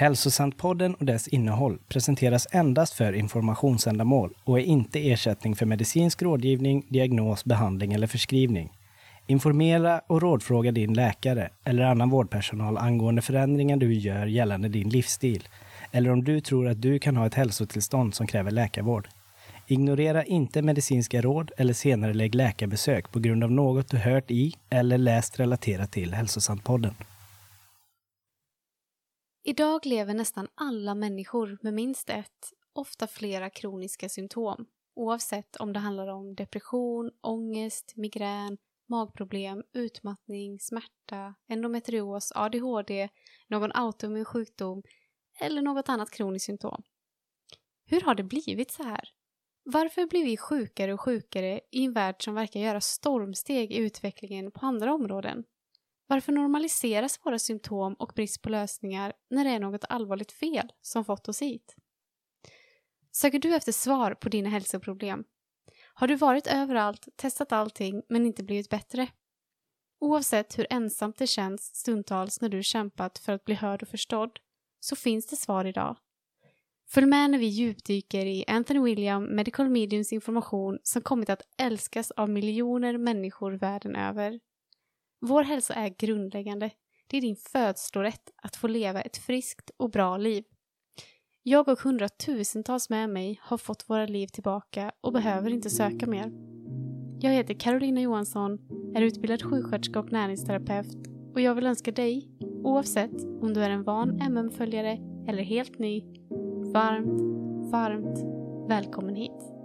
Hälsosantpodden och dess innehåll presenteras endast för informationsändamål och är inte ersättning för medicinsk rådgivning, diagnos, behandling eller förskrivning. Informera och rådfråga din läkare eller annan vårdpersonal angående förändringar du gör gällande din livsstil eller om du tror att du kan ha ett hälsotillstånd som kräver läkarvård. Ignorera inte medicinska råd eller senare lägg läkarbesök på grund av något du hört i eller läst relaterat till Hälsosantpodden. Idag lever nästan alla människor med minst ett, ofta flera kroniska symptom, oavsett om det handlar om depression, ångest, migrän, magproblem, utmattning, smärta, endometrios, ADHD, någon autoimmun sjukdom eller något annat kroniskt symptom. Hur har det blivit så här? Varför blir vi sjukare och sjukare i en värld som verkar göra stormsteg i utvecklingen på andra områden? Varför normaliseras våra symptom och brist på lösningar när det är något allvarligt fel som fått oss hit? Söker du efter svar på dina hälsoproblem? Har du varit överallt, testat allting men inte blivit bättre? Oavsett hur ensamt det känns stundtals när du kämpat för att bli hörd och förstådd så finns det svar idag. Följ med när vi djupdyker i Anthony William Medical Mediums information som kommit att älskas av miljoner människor världen över. Vår hälsa är grundläggande. Det är din födslorätt att få leva ett friskt och bra liv. Jag och hundratusentals med mig har fått våra liv tillbaka och behöver inte söka mer. Jag heter Carolina Johansson, är utbildad sjuksköterska och näringsterapeut och jag vill önska dig, oavsett om du är en van MM-följare eller helt ny, varmt, varmt välkommen hit.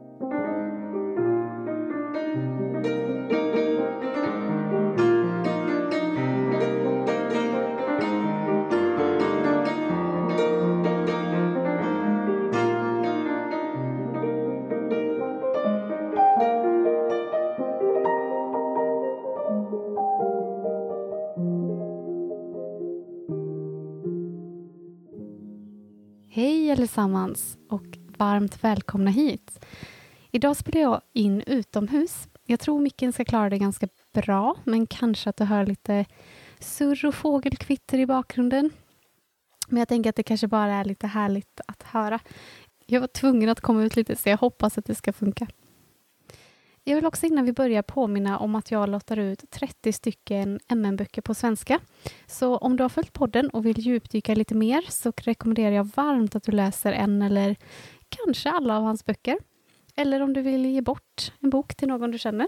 Allesammans och varmt välkomna hit. Idag spelar jag in utomhus. Jag tror micken ska klara det ganska bra, men kanske att du hör lite surr och fågelkvitter i bakgrunden. Men jag tänker att det kanske bara är lite härligt att höra. Jag var tvungen att komma ut lite, så jag hoppas att det ska funka. Jag vill också innan vi börjar påminna om att jag lottar ut 30 stycken MN-böcker på svenska. Så om du har följt podden och vill djupdyka lite mer så rekommenderar jag varmt att du läser en eller kanske alla av hans böcker. Eller om du vill ge bort en bok till någon du känner.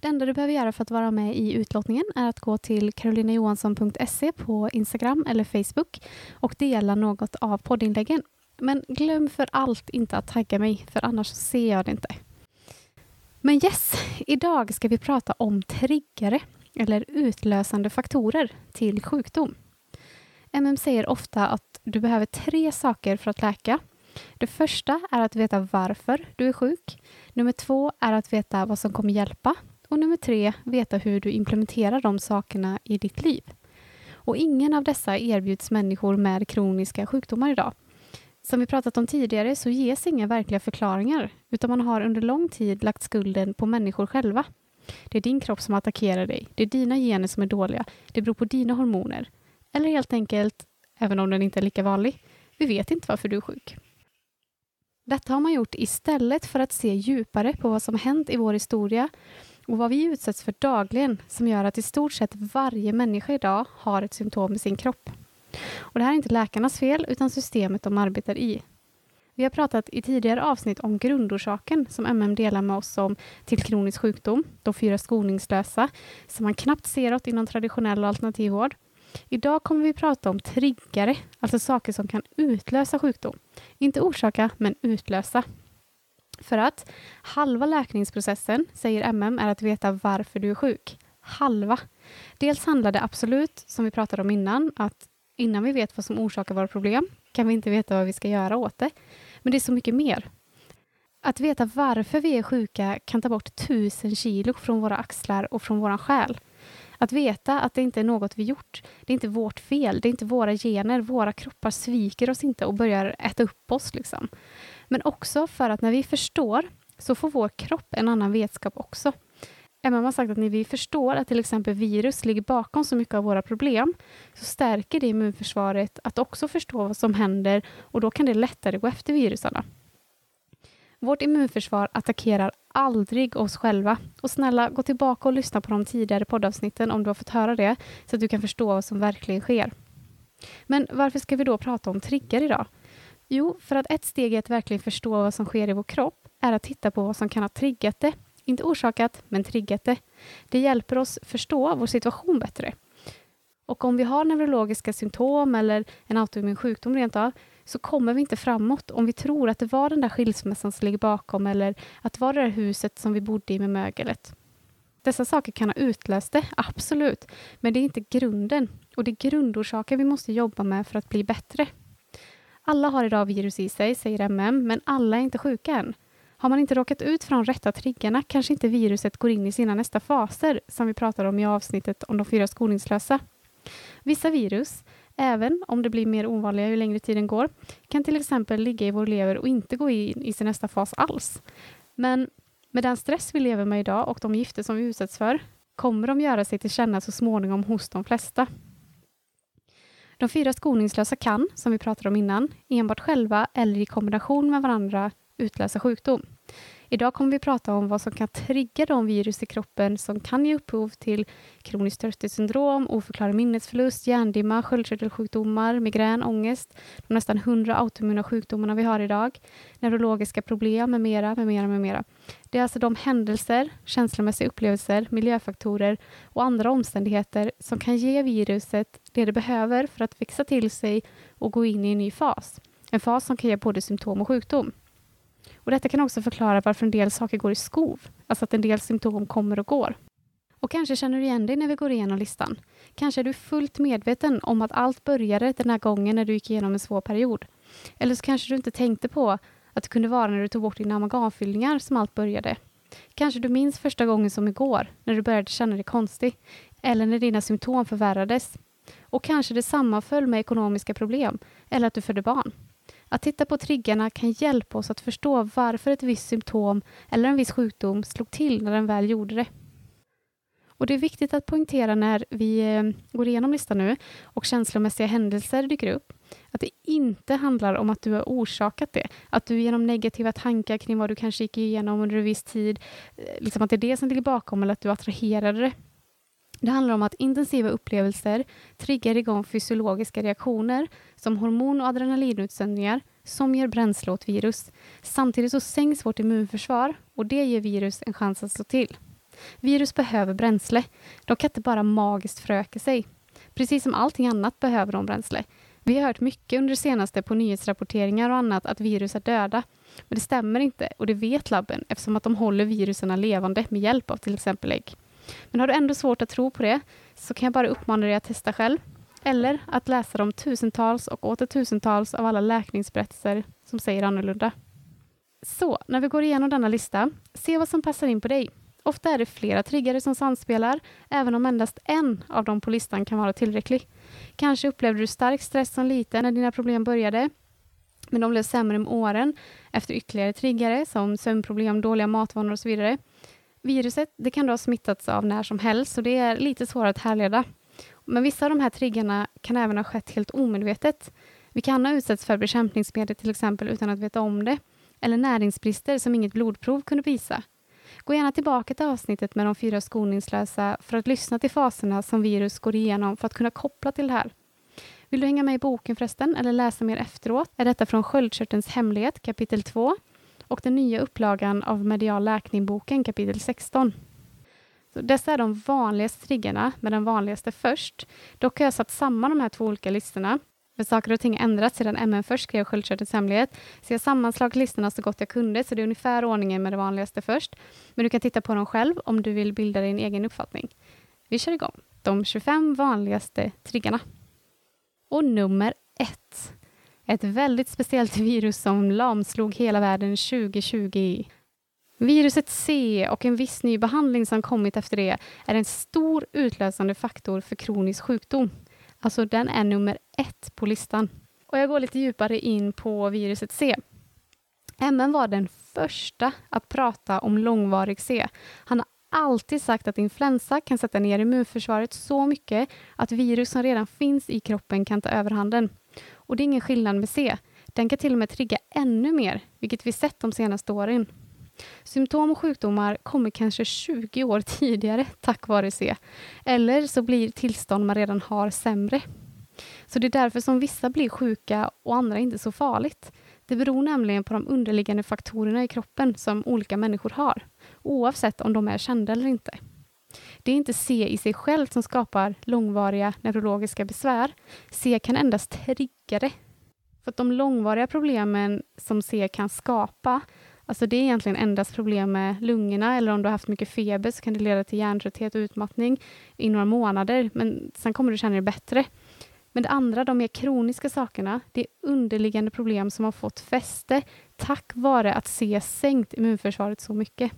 Det enda du behöver göra för att vara med i utlottningen är att gå till karolinajohansson.se på Instagram eller Facebook och dela något av poddinläggen. Men glöm för allt inte att tagga mig, för annars ser jag det inte. Men yes, idag ska vi prata om triggare eller utlösande faktorer till sjukdom. MM säger ofta att du behöver tre saker för att läka. Det första är att veta varför du är sjuk. Nummer två är att veta vad som kommer hjälpa. Och nummer tre, veta hur du implementerar de sakerna i ditt liv. Och ingen av dessa erbjuds människor med kroniska sjukdomar idag. Som vi pratat om tidigare så ges inga verkliga förklaringar, utan man har under lång tid lagt skulden på människor själva. Det är din kropp som attackerar dig, det är dina gener som är dåliga, det beror på dina hormoner. Eller helt enkelt, även om den inte är lika vanlig, vi vet inte varför du är sjuk. Detta har man gjort istället för att se djupare på vad som hänt i vår historia och vad vi utsätts för dagligen som gör att i stort sett varje människa idag har ett symptom i sin kropp. Och det här är inte läkarnas fel, utan systemet de arbetar i. Vi har pratat i tidigare avsnitt om grundorsaken som MM delar med oss om till kronisk sjukdom, de fyra skoningslösa, som man knappt ser åt inom traditionell och alternativ vård. Idag kommer vi prata om triggare, alltså saker som kan utlösa sjukdom. Inte orsaka, men utlösa. För att halva läkningsprocessen, säger MM, är att veta varför du är sjuk. Halva. Dels handlar det absolut, som vi pratade om innan, att innan vi vet vad som orsakar våra problem kan vi inte veta vad vi ska göra åt det. Men det är så mycket mer. Att veta varför vi är sjuka kan ta bort tusen kilo från våra axlar och från vår själ. Att veta att det inte är något vi gjort, det är inte vårt fel, det är inte våra gener, våra kroppar sviker oss inte och börjar äta upp oss. Liksom. Men också för att när vi förstår så får vår kropp en annan vetskap också. MM har sagt att när vi förstår att till exempel virus ligger bakom så mycket av våra problem, så stärker det immunförsvaret att också förstå vad som händer och då kan det lättare gå efter virusarna. Vårt immunförsvar attackerar aldrig oss själva. Och snälla, gå tillbaka och lyssna på de tidigare poddavsnitten om du har fått höra det, så att du kan förstå vad som verkligen sker. Men varför ska vi då prata om trigger idag? Jo, för att ett steg i att verkligen förstå vad som sker i vår kropp är att titta på vad som kan ha triggat det. Inte orsakat, men triggat det. Det hjälper oss förstå vår situation bättre. Och om vi har neurologiska symptom eller en autoimmun sjukdom rent av, så kommer vi inte framåt om vi tror att det var den där skilsmässan som ligger bakom eller att det var det där huset som vi bodde i med mögelet. Dessa saker kan ha utlöst det, absolut, men det är inte grunden och det är grundorsaken vi måste jobba med för att bli bättre. Alla har idag virus i sig, säger MM, men alla är inte sjuka än. Har man inte råkat ut för de rätta triggarna kanske inte viruset går in i sina nästa faser, som vi pratade om i avsnittet om de fyra skoningslösa. Vissa virus, även om det blir mer ovanliga ju längre tiden går, kan till exempel ligga i vår lever och inte gå in i sin nästa fas alls. Men med den stress vi lever med idag och de gifter som vi utsätts för kommer de göra sig till känna så småningom hos de flesta. De fyra skoningslösa kan, som vi pratade om innan, enbart själva eller i kombination med varandra utlösa sjukdom. Idag kommer vi prata om vad som kan trigga de virus i kroppen som kan ge upphov till kroniskt trötthetssyndrom, oförklarad minnesförlust, hjärndimma, sköldkörtelsjukdomar, migrän, ångest, de nästan hundra autoimmuna sjukdomarna vi har idag, neurologiska problem med mera, med mera, med mera. Det är alltså de händelser, känslomässiga upplevelser, miljöfaktorer och andra omständigheter som kan ge viruset det det behöver för att växa till sig och gå in i en ny fas. En fas som kan ge både symptom och sjukdom. Och Detta kan också förklara varför en del saker går i skov, alltså att en del symptom kommer och går. Och kanske känner du igen dig när vi går igenom listan. Kanske är du fullt medveten om att allt började den här gången när du gick igenom en svår period. Eller så kanske du inte tänkte på att det kunde vara när du tog bort dina amalgamfyllningar som allt började. Kanske du minns första gången som igår, när du började känna dig konstig. Eller när dina symptom förvärrades. Och kanske det sammanföll med ekonomiska problem, eller att du födde barn. Att titta på triggarna kan hjälpa oss att förstå varför ett visst symptom eller en viss sjukdom slog till när den väl gjorde det. Och Det är viktigt att poängtera när vi eh, går igenom listan nu och känslomässiga händelser dyker upp, att det inte handlar om att du har orsakat det. Att du genom negativa tankar kring vad du kanske gick igenom under en viss tid, eh, liksom att det är det som ligger bakom eller att du attraherade det. Det handlar om att intensiva upplevelser triggar igång fysiologiska reaktioner som hormon och adrenalinutsöndringar som ger bränsle åt virus. Samtidigt så sänks vårt immunförsvar och det ger virus en chans att slå till. Virus behöver bränsle. De kan inte bara magiskt föröka sig. Precis som allting annat behöver de bränsle. Vi har hört mycket under det senaste på nyhetsrapporteringar och annat att virus är döda. Men det stämmer inte och det vet labben eftersom att de håller virusen levande med hjälp av till exempel ägg. Men har du ändå svårt att tro på det så kan jag bara uppmana dig att testa själv. Eller att läsa de tusentals och åter tusentals av alla läkningsberättelser som säger annorlunda. Så, när vi går igenom denna lista, se vad som passar in på dig. Ofta är det flera triggare som samspelar, även om endast en av dem på listan kan vara tillräcklig. Kanske upplevde du stark stress som liten när dina problem började, men de blev sämre med åren efter ytterligare triggare som sömnproblem, dåliga matvanor och så vidare. Viruset det kan då ha smittats av när som helst, så det är lite svårare att härleda. Men vissa av de här triggarna kan även ha skett helt omedvetet. Vi kan ha utsatts för bekämpningsmedel till exempel utan att veta om det, eller näringsbrister som inget blodprov kunde visa. Gå gärna tillbaka till avsnittet med de fyra skoningslösa för att lyssna till faserna som virus går igenom för att kunna koppla till det här. Vill du hänga med i boken förresten eller läsa mer efteråt är detta från Sköldkörtelns hemlighet kapitel 2 och den nya upplagan av Medial läkning-boken kapitel 16. Så dessa är de vanligaste triggarna, med den vanligaste först. Dock har jag satt samman de här två olika listorna. Men saker och ting har ändrats sedan MN först skrev Sköldkörtelns hemlighet. Så jag har sammanslagit listorna så gott jag kunde, så det är ungefär ordningen med det vanligaste först. Men du kan titta på dem själv om du vill bilda din egen uppfattning. Vi kör igång. De 25 vanligaste triggarna. Och nummer ett. Ett väldigt speciellt virus som lamslog hela världen 2020. Viruset C och en viss ny behandling som kommit efter det är en stor utlösande faktor för kronisk sjukdom. Alltså den är nummer ett på listan. Och jag går lite djupare in på viruset C. MN var den första att prata om långvarig C. Han har alltid sagt att influensa kan sätta ner immunförsvaret så mycket att virus som redan finns i kroppen kan ta överhanden. Och det är ingen skillnad med C. Den kan till och med trigga ännu mer, vilket vi sett de senaste åren. Symptom och sjukdomar kommer kanske 20 år tidigare tack vare C. Eller så blir tillstånd man redan har sämre. Så det är därför som vissa blir sjuka och andra inte så farligt. Det beror nämligen på de underliggande faktorerna i kroppen som olika människor har, oavsett om de är kända eller inte. Det är inte C i sig själv som skapar långvariga neurologiska besvär. C kan endast trigga det. För att de långvariga problemen som C kan skapa, alltså det är egentligen endast problem med lungorna eller om du har haft mycket feber så kan det leda till hjärntrötthet och utmattning i några månader, men sen kommer du känna dig bättre. Men det andra, de mer kroniska sakerna, det är underliggande problem som har fått fäste tack vare att C sänkt immunförsvaret så mycket.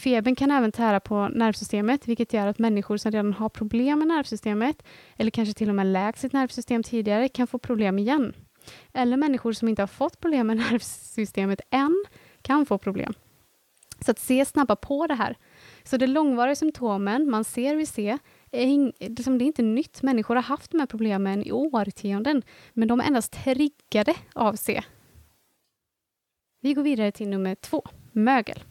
Febern kan även tära på nervsystemet, vilket gör att människor som redan har problem med nervsystemet, eller kanske till och med läkt sitt nervsystem tidigare, kan få problem igen. Eller människor som inte har fått problem med nervsystemet än, kan få problem. Så att C snabbar på det här. Så de långvariga symptomen man ser vid C är, liksom, det är inte nytt. Människor har haft de här problemen i årtionden, men de är endast triggade av C. Vi går vidare till nummer två, mögel.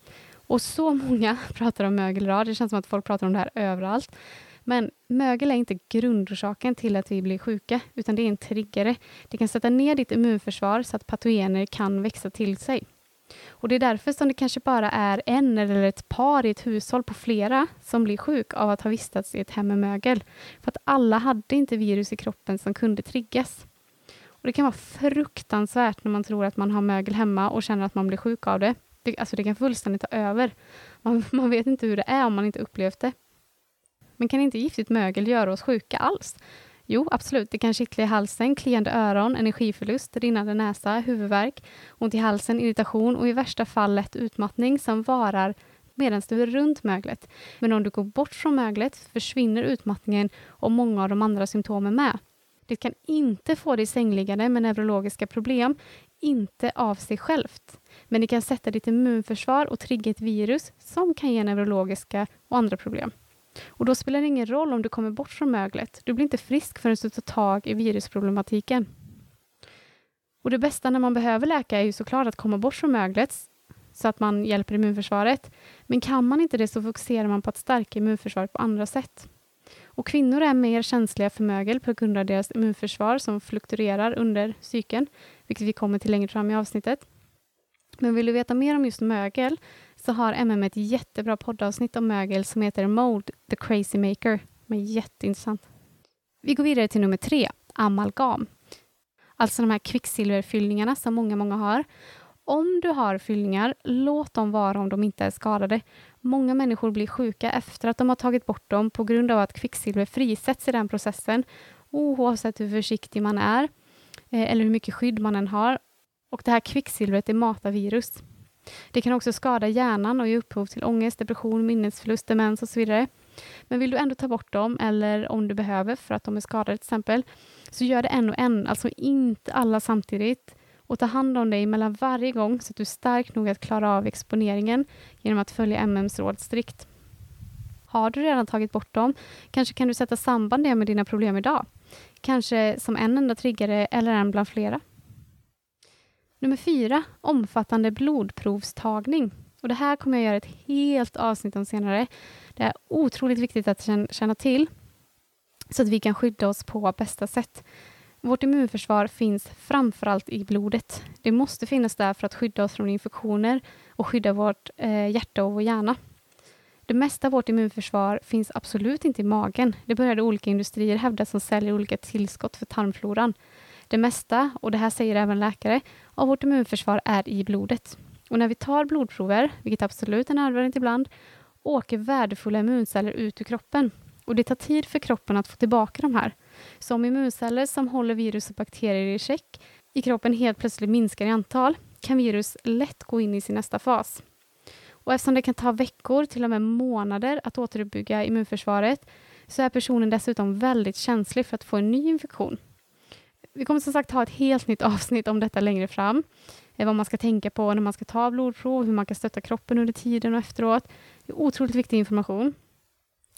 Och så många pratar om mögel idag. Det känns som att folk pratar om det här överallt. Men mögel är inte grundorsaken till att vi blir sjuka, utan det är en triggare. Det kan sätta ner ditt immunförsvar så att patogener kan växa till sig. Och Det är därför som det kanske bara är en eller ett par i ett hushåll på flera som blir sjuk av att ha vistats i ett hem med mögel. För att alla hade inte virus i kroppen som kunde triggas. Och Det kan vara fruktansvärt när man tror att man har mögel hemma och känner att man blir sjuk av det. Det, alltså det kan fullständigt ta över. Man, man vet inte hur det är om man inte upplevt det. Men kan inte giftigt mögel göra oss sjuka alls? Jo, absolut. Det kan kittla i halsen, kliande öron, energiförlust, rinnande näsa, huvudvärk, ont i halsen, irritation och i värsta fall lätt utmattning som varar medan du är runt möglet. Men om du går bort från möglet försvinner utmattningen och många av de andra symptomen med. Det kan inte få dig sängliggande med neurologiska problem, inte av sig självt. Men det kan sätta ditt immunförsvar och trigga ett virus som kan ge neurologiska och andra problem. Och då spelar det ingen roll om du kommer bort från möglet. Du blir inte frisk förrän du tar tag i virusproblematiken. Och det bästa när man behöver läka är ju såklart att komma bort från möglet så att man hjälper immunförsvaret. Men kan man inte det så fokuserar man på att stärka immunförsvaret på andra sätt. Och kvinnor är mer känsliga för mögel på grund av deras immunförsvar som fluktuerar under cykeln, vilket vi kommer till längre fram i avsnittet. Men vill du veta mer om just mögel så har MM ett jättebra poddavsnitt om mögel som heter Mold the Crazy Maker. Men jätteintressant. Vi går vidare till nummer tre, amalgam. Alltså de här kvicksilverfyllningarna som många, många har. Om du har fyllningar, låt dem vara om de inte är skadade. Många människor blir sjuka efter att de har tagit bort dem på grund av att kvicksilver frisätts i den processen, oavsett hur försiktig man är Eh, eller hur mycket skydd man än har. Och det här kvicksilvret det matar virus. Det kan också skada hjärnan och ge upphov till ångest, depression, minnesförlust, demens och så vidare. Men vill du ändå ta bort dem, eller om du behöver för att de är skadade till exempel, så gör det en och en, alltså inte alla samtidigt. Och ta hand om dig mellan varje gång så att du är stark nog att klara av exponeringen genom att följa MMs råd strikt. Har du redan tagit bort dem, kanske kan du sätta samband det med dina problem idag. Kanske som en enda triggare eller en bland flera. Nummer fyra, omfattande blodprovstagning. Och det här kommer jag göra ett helt avsnitt om senare. Det är otroligt viktigt att känna till så att vi kan skydda oss på bästa sätt. Vårt immunförsvar finns framförallt i blodet. Det måste finnas där för att skydda oss från infektioner och skydda vårt eh, hjärta och vår hjärna. Det mesta av vårt immunförsvar finns absolut inte i magen. Det började olika industrier hävda som säljer olika tillskott för tarmfloran. Det mesta, och det här säger även läkare, av vårt immunförsvar är i blodet. Och när vi tar blodprover, vilket absolut är nödvändigt ibland, åker värdefulla immunceller ut ur kroppen. Och det tar tid för kroppen att få tillbaka de här. Så om immunceller som håller virus och bakterier i check i kroppen helt plötsligt minskar i antal, kan virus lätt gå in i sin nästa fas. Och eftersom det kan ta veckor, till och med månader, att återuppbygga immunförsvaret, så är personen dessutom väldigt känslig för att få en ny infektion. Vi kommer som sagt ha ett helt nytt avsnitt om detta längre fram. Eh, vad man ska tänka på när man ska ta blodprov, hur man kan stötta kroppen under tiden och efteråt. Det är otroligt viktig information.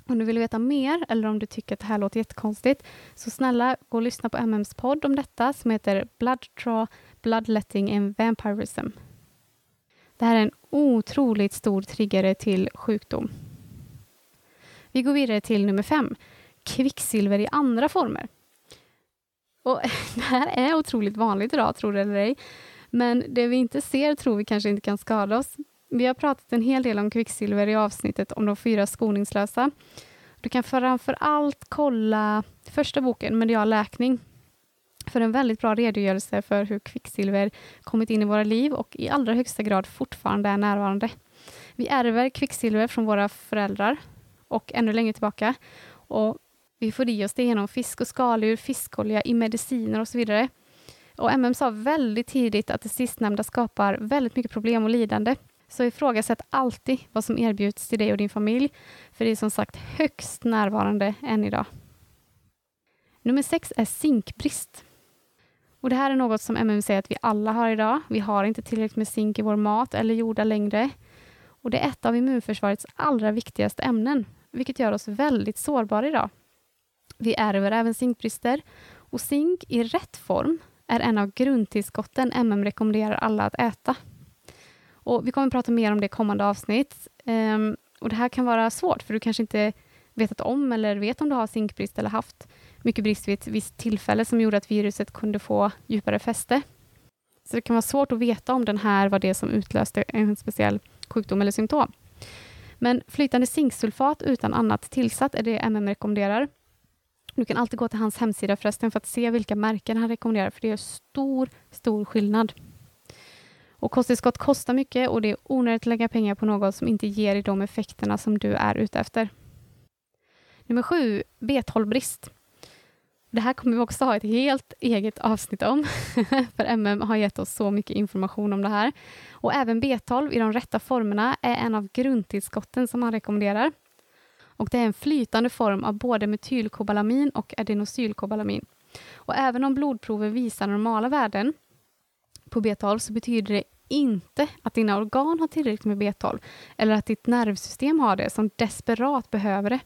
Om du vill veta mer eller om du tycker att det här låter jättekonstigt, så snälla gå och lyssna på MMs podd om detta som heter Blood Draw, Bloodletting and Vampirism. Det här är en otroligt stor triggare till sjukdom. Vi går vidare till nummer fem, kvicksilver i andra former. Och det här är otroligt vanligt idag, tror det eller ej. Men det vi inte ser tror vi kanske inte kan skada oss. Vi har pratat en hel del om kvicksilver i avsnittet om de fyra skoningslösa. Du kan framför allt kolla första boken, Medial läkning, för en väldigt bra redogörelse för hur kvicksilver kommit in i våra liv och i allra högsta grad fortfarande är närvarande. Vi ärver kvicksilver från våra föräldrar och ännu längre tillbaka. Och vi får i oss det genom fisk och skaldjur, fiskolja, i mediciner och så vidare. Och MM sa väldigt tidigt att det sistnämnda skapar väldigt mycket problem och lidande. Så ifrågasätt alltid vad som erbjuds till dig och din familj, för det är som sagt högst närvarande än idag. Nummer sex är zinkbrist. Och Det här är något som MM säger att vi alla har idag. Vi har inte tillräckligt med zink i vår mat eller jordar längre. Och Det är ett av immunförsvarets allra viktigaste ämnen, vilket gör oss väldigt sårbara idag. Vi ärver även zinkbrister och zink i rätt form är en av grundtillskotten MM rekommenderar alla att äta. Och Vi kommer att prata mer om det i kommande avsnitt. Um, och Det här kan vara svårt, för du kanske inte vetat om eller vet om du har zinkbrist eller haft mycket brist vid ett visst tillfälle som gjorde att viruset kunde få djupare fäste. Så det kan vara svårt att veta om den här var det som utlöste en speciell sjukdom eller symptom. Men flytande zinksulfat utan annat tillsatt är det MM rekommenderar. Du kan alltid gå till hans hemsida förresten för att se vilka märken han rekommenderar, för det är stor, stor skillnad. Och kosttillskott kostar mycket och det är onödigt att lägga pengar på något som inte ger dig de effekterna som du är ute efter. Nummer sju, B12-brist. Det här kommer vi också ha ett helt eget avsnitt om, för MM har gett oss så mycket information om det här. Och även B12 i de rätta formerna är en av grundtillskotten som han rekommenderar. Och det är en flytande form av både metylkobalamin och adenosylkobalamin. Och även om blodprover visar normala värden på B12 så betyder det inte att dina organ har tillräckligt med B12 eller att ditt nervsystem har det som desperat behöver det.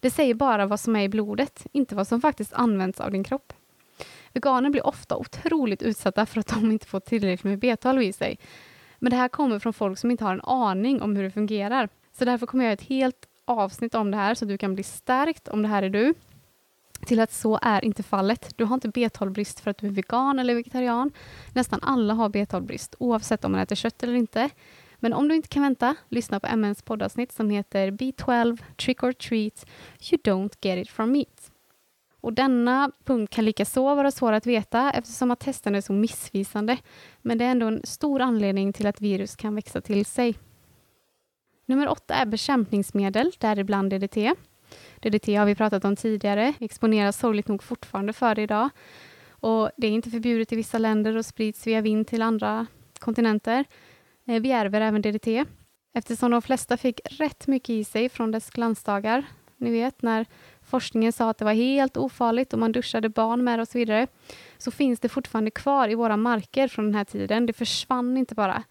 Det säger bara vad som är i blodet, inte vad som faktiskt används av din kropp. Veganer blir ofta otroligt utsatta för att de inte får tillräckligt med B12 i sig. Men det här kommer från folk som inte har en aning om hur det fungerar. Så därför kommer jag göra ett helt avsnitt om det här så du kan bli stärkt om det här är du till att så är inte fallet. Du har inte B12-brist för att du är vegan eller vegetarian. Nästan alla har B12-brist, oavsett om man äter kött eller inte. Men om du inte kan vänta, lyssna på MNs poddavsnitt som heter B12 Trick or Treat You Don't Get It From Meat. Och denna punkt kan likaså vara svår att veta eftersom att testen är så missvisande. Men det är ändå en stor anledning till att virus kan växa till sig. Nummer åtta är bekämpningsmedel, däribland DDT. DDT har vi pratat om tidigare, exponeras sorgligt nog fortfarande för det idag. Och det är inte förbjudet i vissa länder och sprids via vind till andra kontinenter. Eh, vi ärver även DDT eftersom de flesta fick rätt mycket i sig från dess glansdagar. Ni vet när forskningen sa att det var helt ofarligt och man duschade barn med det och så vidare. Så finns det fortfarande kvar i våra marker från den här tiden. Det försvann inte bara.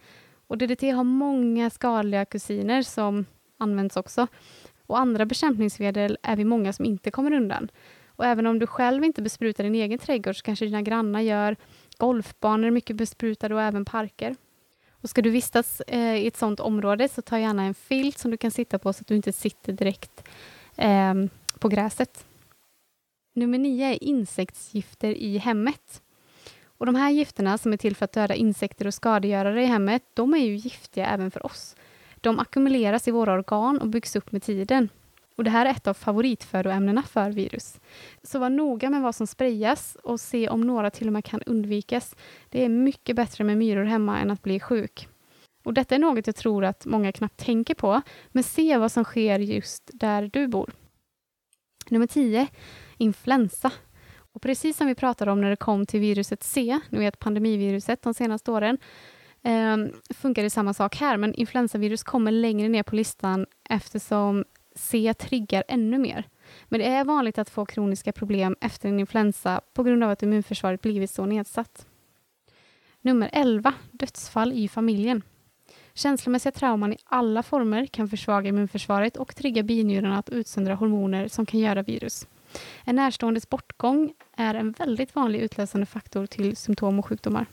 Och DDT har många skadliga kusiner som används också. Och andra bekämpningsmedel är vi många som inte kommer undan. Och även om du själv inte besprutar din egen trädgård så kanske dina grannar gör. Golfbanor är mycket besprutade och även parker. Och ska du vistas eh, i ett sådant område så ta gärna en filt som du kan sitta på så att du inte sitter direkt eh, på gräset. Nummer nio är insektsgifter i hemmet. Och De här gifterna som är till för att döda insekter och skadegörare i hemmet, de är ju giftiga även för oss. De ackumuleras i våra organ och byggs upp med tiden. Och Det här är ett av favoritfödoämnena för virus. Så var noga med vad som sprayas och se om några till och med kan undvikas. Det är mycket bättre med myror hemma än att bli sjuk. Och Detta är något jag tror att många knappt tänker på, men se vad som sker just där du bor. Nummer 10. Influensa. Och precis som vi pratade om när det kom till viruset C, ni vet pandemiviruset de senaste åren, eh, funkar det samma sak här, men influensavirus kommer längre ner på listan eftersom C triggar ännu mer. Men det är vanligt att få kroniska problem efter en influensa på grund av att immunförsvaret blivit så nedsatt. Nummer 11. Dödsfall i familjen. Känslomässiga trauman i alla former kan försvaga immunförsvaret och trigga binjurarna att utsöndra hormoner som kan göra virus. En närståendes bortgång är en väldigt vanlig utlösande faktor till symptom och sjukdomar.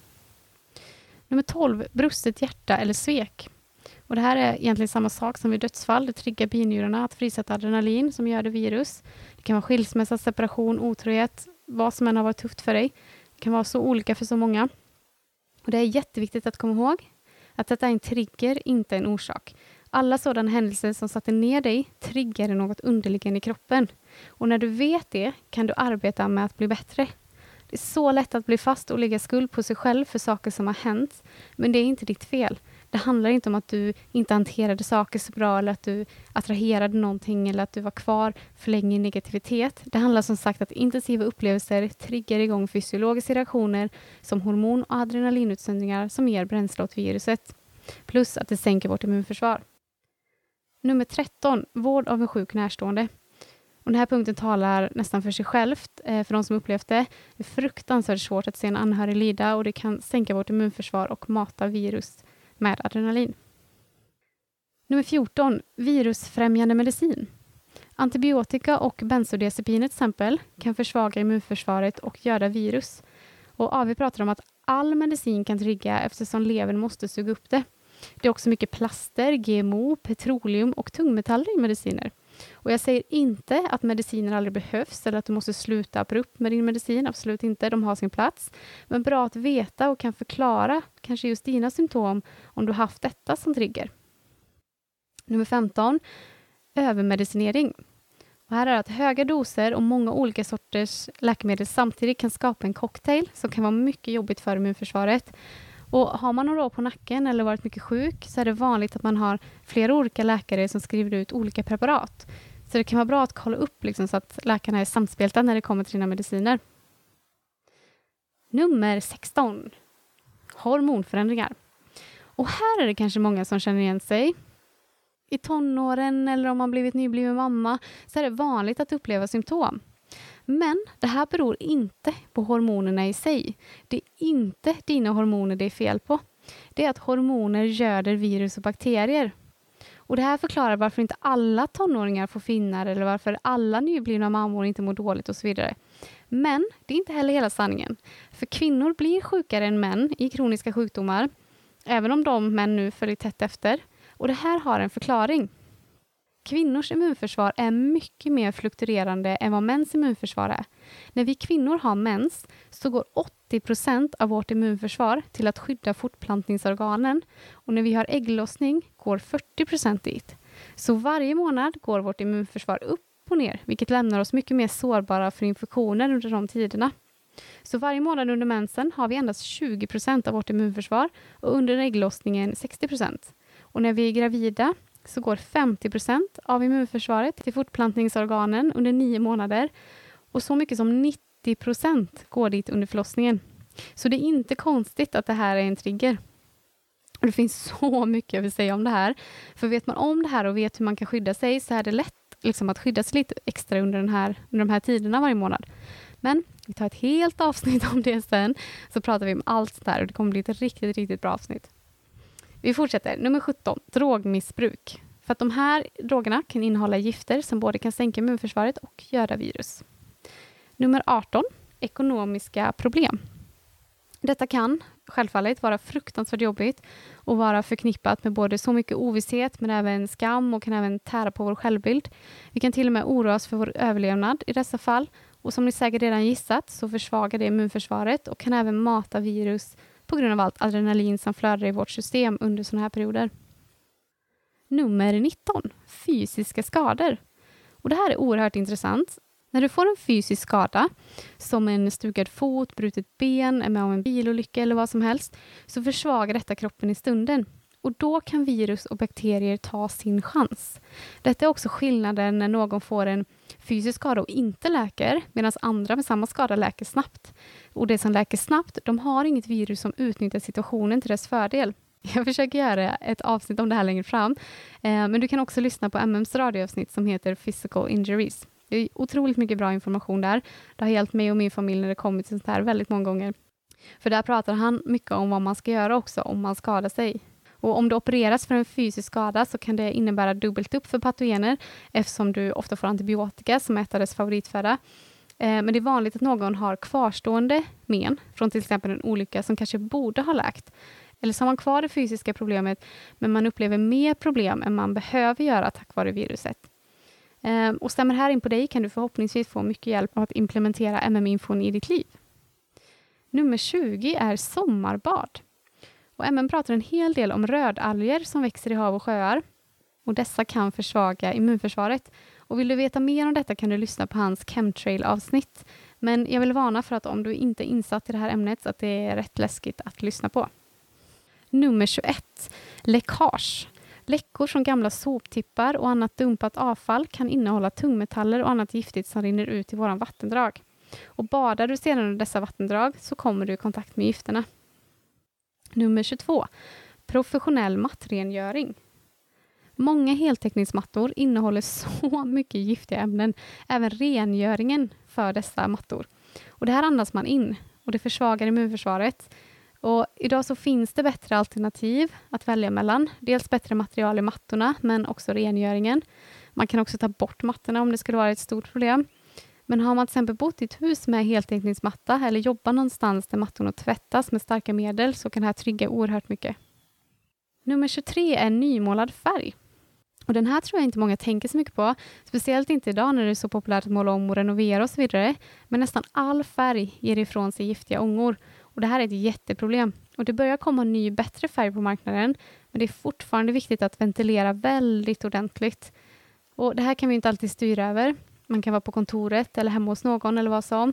Nummer 12. Brustet hjärta eller svek. Och det här är egentligen samma sak som vid dödsfall. Det triggar binjurarna att frisätta adrenalin som gör det virus. Det kan vara skilsmässa, separation, otrohet, vad som än har varit tufft för dig. Det kan vara så olika för så många. Och Det är jätteviktigt att komma ihåg att detta är en trigger, inte en orsak. Alla sådana händelser som satte ner dig triggade något underliggande i kroppen. Och när du vet det kan du arbeta med att bli bättre. Det är så lätt att bli fast och lägga skuld på sig själv för saker som har hänt. Men det är inte ditt fel. Det handlar inte om att du inte hanterade saker så bra eller att du attraherade någonting eller att du var kvar för länge i negativitet. Det handlar som sagt att intensiva upplevelser triggar igång fysiologiska reaktioner som hormon och adrenalinutsöndringar som ger bränsle åt viruset. Plus att det sänker vårt immunförsvar. Nummer 13. Vård av en sjuk närstående. Och den här punkten talar nästan för sig självt eh, för de som upplevt det. Det är fruktansvärt svårt att se en anhörig lida och det kan sänka vårt immunförsvar och mata virus med adrenalin. Nummer 14. Virusfrämjande medicin. Antibiotika och bensodiazepiner till exempel kan försvaga immunförsvaret och göda virus. Och AV pratar om att all medicin kan trigga eftersom levern måste suga upp det. Det är också mycket plaster, GMO, petroleum och tungmetaller i mediciner. Och jag säger inte att mediciner aldrig behövs eller att du måste sluta abrupt med din medicin. Absolut inte, de har sin plats. Men bra att veta och kan förklara kanske just dina symptom om du haft detta som trigger. Nummer 15. Övermedicinering. Och här är att höga doser och många olika sorters läkemedel samtidigt kan skapa en cocktail som kan vara mycket jobbigt för immunförsvaret. Och har man några år på nacken eller varit mycket sjuk så är det vanligt att man har flera olika läkare som skriver ut olika preparat. Så det kan vara bra att kolla upp liksom, så att läkarna är samspelta när det kommer till dina mediciner. Nummer 16. Hormonförändringar. Och här är det kanske många som känner igen sig. I tonåren eller om man blivit nybliven mamma så är det vanligt att uppleva symptom. Men det här beror inte på hormonerna i sig. Det är inte dina hormoner det är fel på. Det är att hormoner göder virus och bakterier. Och Det här förklarar varför inte alla tonåringar får finnar eller varför alla nyblivna mammor inte mår dåligt och så vidare. Men det är inte heller hela sanningen. För kvinnor blir sjukare än män i kroniska sjukdomar, även om de män nu följer tätt efter. Och det här har en förklaring. Kvinnors immunförsvar är mycket mer fluktuerande än vad mäns immunförsvar är. När vi kvinnor har mens så går 80 procent av vårt immunförsvar till att skydda fortplantningsorganen och när vi har ägglossning går 40 procent dit. Så varje månad går vårt immunförsvar upp och ner, vilket lämnar oss mycket mer sårbara för infektioner under de tiderna. Så varje månad under mensen har vi endast 20 procent av vårt immunförsvar och under ägglossningen 60 Och när vi är gravida så går 50% av immunförsvaret till fortplantningsorganen under nio månader och så mycket som 90% går dit under förlossningen. Så det är inte konstigt att det här är en trigger. Och det finns så mycket jag vill säga om det här. För vet man om det här och vet hur man kan skydda sig så är det lätt liksom, att skydda sig lite extra under, den här, under de här tiderna varje månad. Men vi tar ett helt avsnitt om det sen, så pratar vi om allt det här och det kommer bli ett riktigt, riktigt bra avsnitt. Vi fortsätter. Nummer 17, drogmissbruk. För att de här drogerna kan innehålla gifter som både kan sänka immunförsvaret och göra virus. Nummer 18, ekonomiska problem. Detta kan självfallet vara fruktansvärt jobbigt och vara förknippat med både så mycket ovisshet men även skam och kan även tära på vår självbild. Vi kan till och med oroa oss för vår överlevnad i dessa fall och som ni säkert redan gissat så försvagar det immunförsvaret och kan även mata virus på grund av allt adrenalin som flödar i vårt system under sådana här perioder. Nummer 19. Fysiska skador. Och Det här är oerhört intressant. När du får en fysisk skada, som en stukad fot, brutet ben, är med om en bilolycka eller vad som helst, så försvagar detta kroppen i stunden. Och Då kan virus och bakterier ta sin chans. Detta är också skillnaden när någon får en fysisk skada och inte läker, medan andra med samma skada läker snabbt. Och det som läker snabbt, de har inget virus som utnyttjar situationen till dess fördel. Jag försöker göra ett avsnitt om det här längre fram, eh, men du kan också lyssna på MMs radioavsnitt som heter Physical Injuries. Det är otroligt mycket bra information där. Det har hjälpt mig och min familj när det kommit till sånt här väldigt många gånger. För där pratar han mycket om vad man ska göra också om man skadar sig. Och om du opereras för en fysisk skada så kan det innebära dubbelt upp för patogener eftersom du ofta får antibiotika som är dess favoritföda. Eh, men det är vanligt att någon har kvarstående men från till exempel en olycka som kanske borde ha läkt. Eller så har man kvar det fysiska problemet men man upplever mer problem än man behöver göra tack vare viruset. Eh, och stämmer här in på dig kan du förhoppningsvis få mycket hjälp att implementera MM-infon i ditt liv. Nummer 20 är sommarbad. Och MN pratar en hel del om rödalger som växer i hav och sjöar. Och dessa kan försvaga immunförsvaret. Och vill du veta mer om detta kan du lyssna på hans chemtrail-avsnitt. Men jag vill varna för att om du inte är insatt i det här ämnet, så att det är rätt läskigt att lyssna på. Nummer 21. Läckage. Läckor från gamla soptippar och annat dumpat avfall kan innehålla tungmetaller och annat giftigt som rinner ut i våra vattendrag. Och badar du sedan i dessa vattendrag så kommer du i kontakt med gifterna. Nummer 22. Professionell mattrengöring. Många heltäckningsmattor innehåller så mycket giftiga ämnen, även rengöringen för dessa mattor. Och det här andas man in och det försvagar immunförsvaret. Och idag så finns det bättre alternativ att välja mellan. Dels bättre material i mattorna, men också rengöringen. Man kan också ta bort mattorna om det skulle vara ett stort problem. Men har man till exempel bott i ett hus med heltäckningsmatta eller jobbar någonstans där mattorna tvättas med starka medel så kan det här trigga oerhört mycket. Nummer 23 är nymålad färg. Och Den här tror jag inte många tänker så mycket på, speciellt inte idag när det är så populärt att måla om och renovera och så vidare. Men nästan all färg ger ifrån sig giftiga ångor och det här är ett jätteproblem. Och Det börjar komma ny, bättre färg på marknaden, men det är fortfarande viktigt att ventilera väldigt ordentligt. Och Det här kan vi inte alltid styra över. Man kan vara på kontoret eller hemma hos någon eller vad som,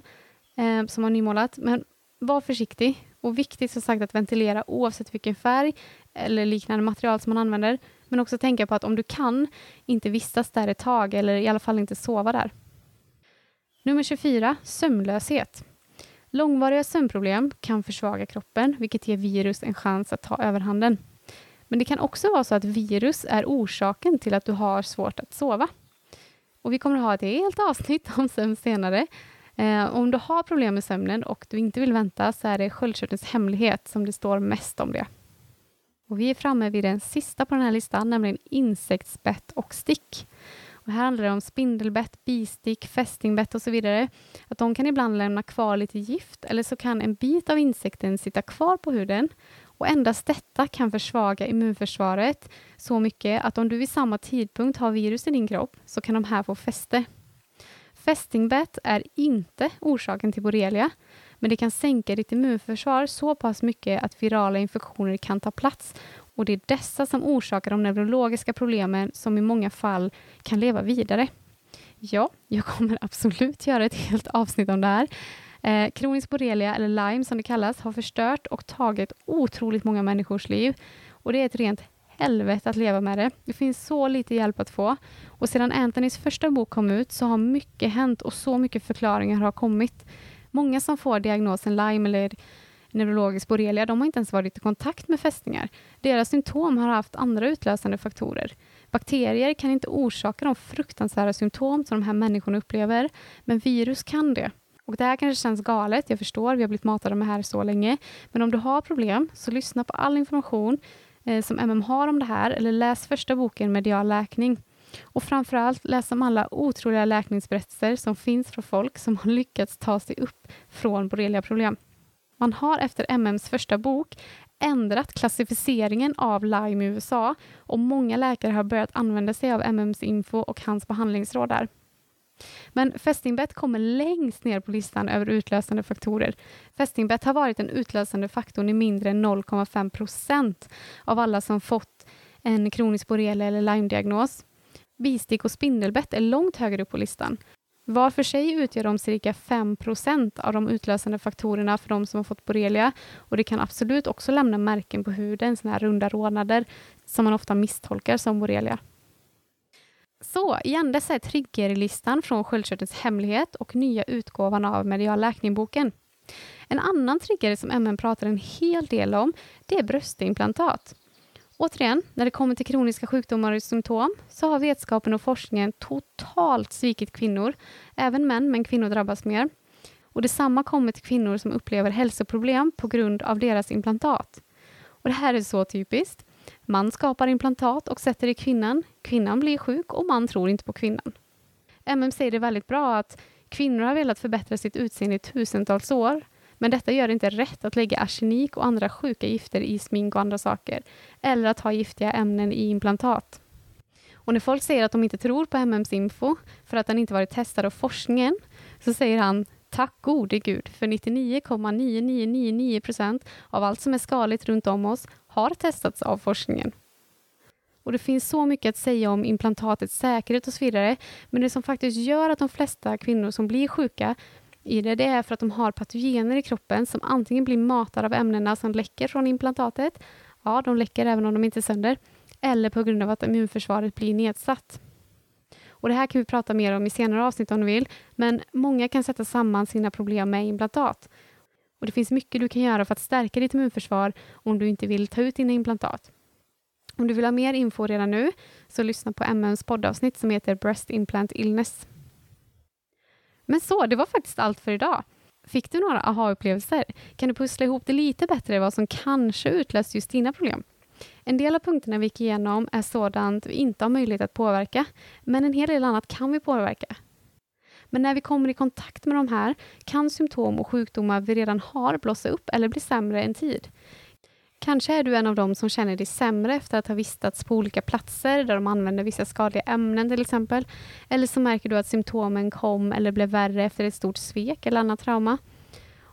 eh, som har nymålat. Men var försiktig och viktigt som sagt att ventilera oavsett vilken färg eller liknande material som man använder. Men också tänka på att om du kan, inte vistas där ett tag eller i alla fall inte sova där. Nummer 24, sömnlöshet. Långvariga sömnproblem kan försvaga kroppen, vilket ger virus en chans att ta överhanden. Men det kan också vara så att virus är orsaken till att du har svårt att sova. Och vi kommer att ha ett helt avsnitt om sömn senare. Eh, om du har problem med sömnen och du inte vill vänta så är det sköldkörtelns hemlighet som det står mest om det. Och vi är framme vid den sista på den här listan, nämligen insektsbett och stick. Och här handlar det om spindelbett, bistick, fästingbett och så vidare. Att de kan ibland lämna kvar lite gift eller så kan en bit av insekten sitta kvar på huden och endast detta kan försvaga immunförsvaret så mycket att om du vid samma tidpunkt har virus i din kropp så kan de här få fäste. Fästingbett är inte orsaken till borrelia, men det kan sänka ditt immunförsvar så pass mycket att virala infektioner kan ta plats och det är dessa som orsakar de neurologiska problemen som i många fall kan leva vidare. Ja, jag kommer absolut göra ett helt avsnitt om det här. Eh, kronisk borrelia, eller Lyme som det kallas, har förstört och tagit otroligt många människors liv. Och det är ett rent helvete att leva med det. Det finns så lite hjälp att få. Och sedan Anthonys första bok kom ut så har mycket hänt och så mycket förklaringar har kommit. Många som får diagnosen Lyme eller neurologisk borrelia, de har inte ens varit i kontakt med fästingar. Deras symptom har haft andra utlösande faktorer. Bakterier kan inte orsaka de fruktansvärda symptom som de här människorna upplever, men virus kan det. Och Det här kanske känns galet, jag förstår, vi har blivit matade med det här så länge. Men om du har problem, så lyssna på all information eh, som MM har om det här, eller läs första boken Medial läkning. Och framförallt läs om alla otroliga läkningsberättelser som finns från folk som har lyckats ta sig upp från borreliaproblem. Man har efter MMs första bok ändrat klassificeringen av Lyme i USA och många läkare har börjat använda sig av MMs info och hans behandlingsråd där. Men fästingbett kommer längst ner på listan över utlösande faktorer. Fästingbett har varit den utlösande faktorn i mindre än 0,5 procent av alla som fått en kronisk borrelia eller Lyme-diagnos. Bistick och spindelbett är långt högre upp på listan. Var för sig utgör de cirka 5% av de utlösande faktorerna för de som har fått borrelia och det kan absolut också lämna märken på huden, såna här runda rodnader som man ofta misstolkar som borrelia. Så igen, dessa är triggerlistan från Sköldkörtelns hemlighet och nya utgåvan av Medial läkning-boken. En annan trigger som MN pratar en hel del om, det är bröstimplantat. Återigen, när det kommer till kroniska sjukdomar och symptom så har vetskapen och forskningen totalt svikit kvinnor. Även män, men kvinnor drabbas mer. Och Detsamma kommer till kvinnor som upplever hälsoproblem på grund av deras implantat. Och Det här är så typiskt. Man skapar implantat och sätter i kvinnan. Kvinnan blir sjuk och man tror inte på kvinnan. MM säger det väldigt bra att kvinnor har velat förbättra sitt utseende i tusentals år, men detta gör det inte rätt att lägga arsenik och andra sjuka gifter i smink och andra saker, eller att ha giftiga ämnen i implantat. Och när folk säger att de inte tror på MMs info för att den inte varit testad av forskningen, så säger han Tack gode gud, för 99,9999 procent av allt som är skadligt runt om oss har testats av forskningen. Och Det finns så mycket att säga om implantatets säkerhet och så vidare, men det som faktiskt gör att de flesta kvinnor som blir sjuka i det, det är för att de har patogener i kroppen som antingen blir matade av ämnena som läcker från implantatet, ja, de läcker även om de inte är sönder, eller på grund av att immunförsvaret blir nedsatt. Och Det här kan vi prata mer om i senare avsnitt om du vill, men många kan sätta samman sina problem med implantat. Och Det finns mycket du kan göra för att stärka ditt immunförsvar om du inte vill ta ut dina implantat. Om du vill ha mer info redan nu, så lyssna på MMs poddavsnitt som heter Breast Implant Illness. Men så, det var faktiskt allt för idag. Fick du några aha-upplevelser? Kan du pussla ihop det lite bättre vad som kanske utlöst just dina problem? En del av punkterna vi gick igenom är sådant vi inte har möjlighet att påverka, men en hel del annat kan vi påverka. Men när vi kommer i kontakt med de här kan symptom och sjukdomar vi redan har blossa upp eller bli sämre en tid. Kanske är du en av dem som känner dig sämre efter att ha vistats på olika platser där de använder vissa skadliga ämnen till exempel. Eller så märker du att symptomen kom eller blev värre efter ett stort svek eller annat trauma.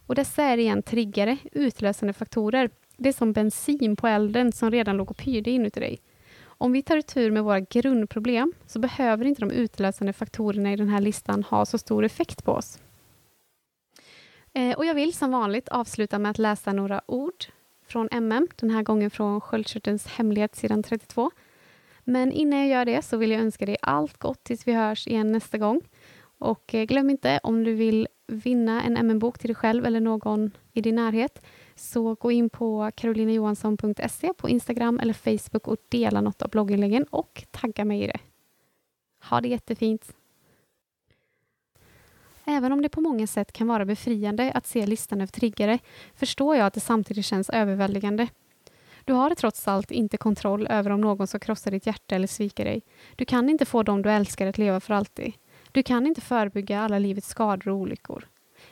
Och dessa är igen triggare, utlösande faktorer. Det är som bensin på elden som redan låg och pyrde inuti dig. Om vi tar tur med våra grundproblem så behöver inte de utlösande faktorerna i den här listan ha så stor effekt på oss. Eh, och jag vill som vanligt avsluta med att läsa några ord från MM, den här gången från Sköldkörtelns hemlighet, sidan 32. Men innan jag gör det så vill jag önska dig allt gott tills vi hörs igen nästa gång. Och eh, glöm inte, om du vill vinna en MM-bok till dig själv eller någon i din närhet, så gå in på karolinajohansson.se på Instagram eller Facebook och dela något av blogginläggen och tagga mig i det. Ha det jättefint! Även om det på många sätt kan vara befriande att se listan över triggare förstår jag att det samtidigt känns överväldigande. Du har trots allt inte kontroll över om någon ska krossa ditt hjärta eller svika dig. Du kan inte få dem du älskar att leva för alltid. Du kan inte förebygga alla livets skador och olyckor.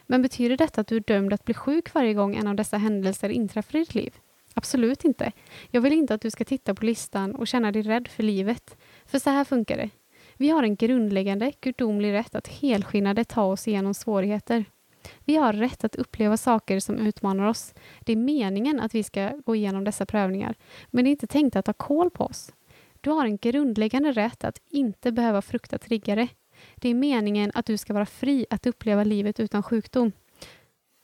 Men betyder detta att du är dömd att bli sjuk varje gång en av dessa händelser inträffar i ditt liv? Absolut inte. Jag vill inte att du ska titta på listan och känna dig rädd för livet. För så här funkar det. Vi har en grundläggande gudomlig rätt att helskinnade ta oss igenom svårigheter. Vi har rätt att uppleva saker som utmanar oss. Det är meningen att vi ska gå igenom dessa prövningar, men det är inte tänkt att ta koll på oss. Du har en grundläggande rätt att inte behöva frukta triggare. Det är meningen att du ska vara fri att uppleva livet utan sjukdom.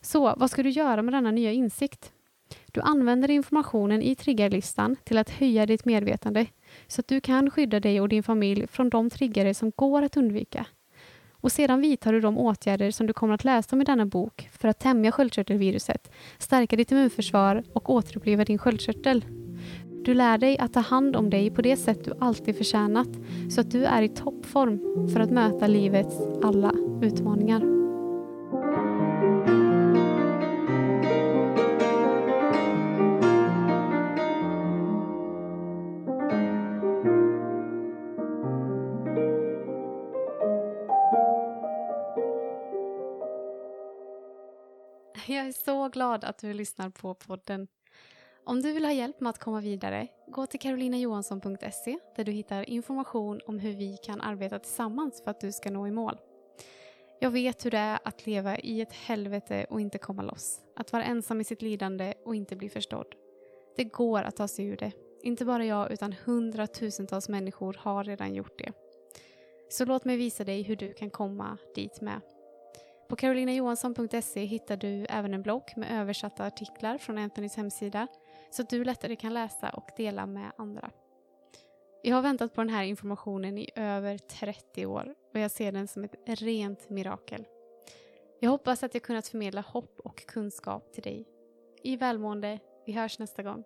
Så vad ska du göra med denna nya insikt? Du använder informationen i triggerlistan till att höja ditt medvetande så att du kan skydda dig och din familj från de triggare som går att undvika. Och sedan vidtar du de åtgärder som du kommer att läsa om i denna bok för att tämja sköldkörtelviruset, stärka ditt immunförsvar och återuppliva din sköldkörtel. Du lär dig att ta hand om dig på det sätt du alltid förtjänat så att du är i toppform för att möta livets alla utmaningar. Jag är så glad att du lyssnar på podden. Om du vill ha hjälp med att komma vidare, gå till karolinajohansson.se där du hittar information om hur vi kan arbeta tillsammans för att du ska nå i mål. Jag vet hur det är att leva i ett helvete och inte komma loss. Att vara ensam i sitt lidande och inte bli förstådd. Det går att ta sig ur det. Inte bara jag utan hundratusentals människor har redan gjort det. Så låt mig visa dig hur du kan komma dit med. På karolinajohansson.se hittar du även en blogg med översatta artiklar från Anthonys hemsida så att du lättare kan läsa och dela med andra. Jag har väntat på den här informationen i över 30 år och jag ser den som ett rent mirakel. Jag hoppas att jag kunnat förmedla hopp och kunskap till dig. I välmående, vi hörs nästa gång.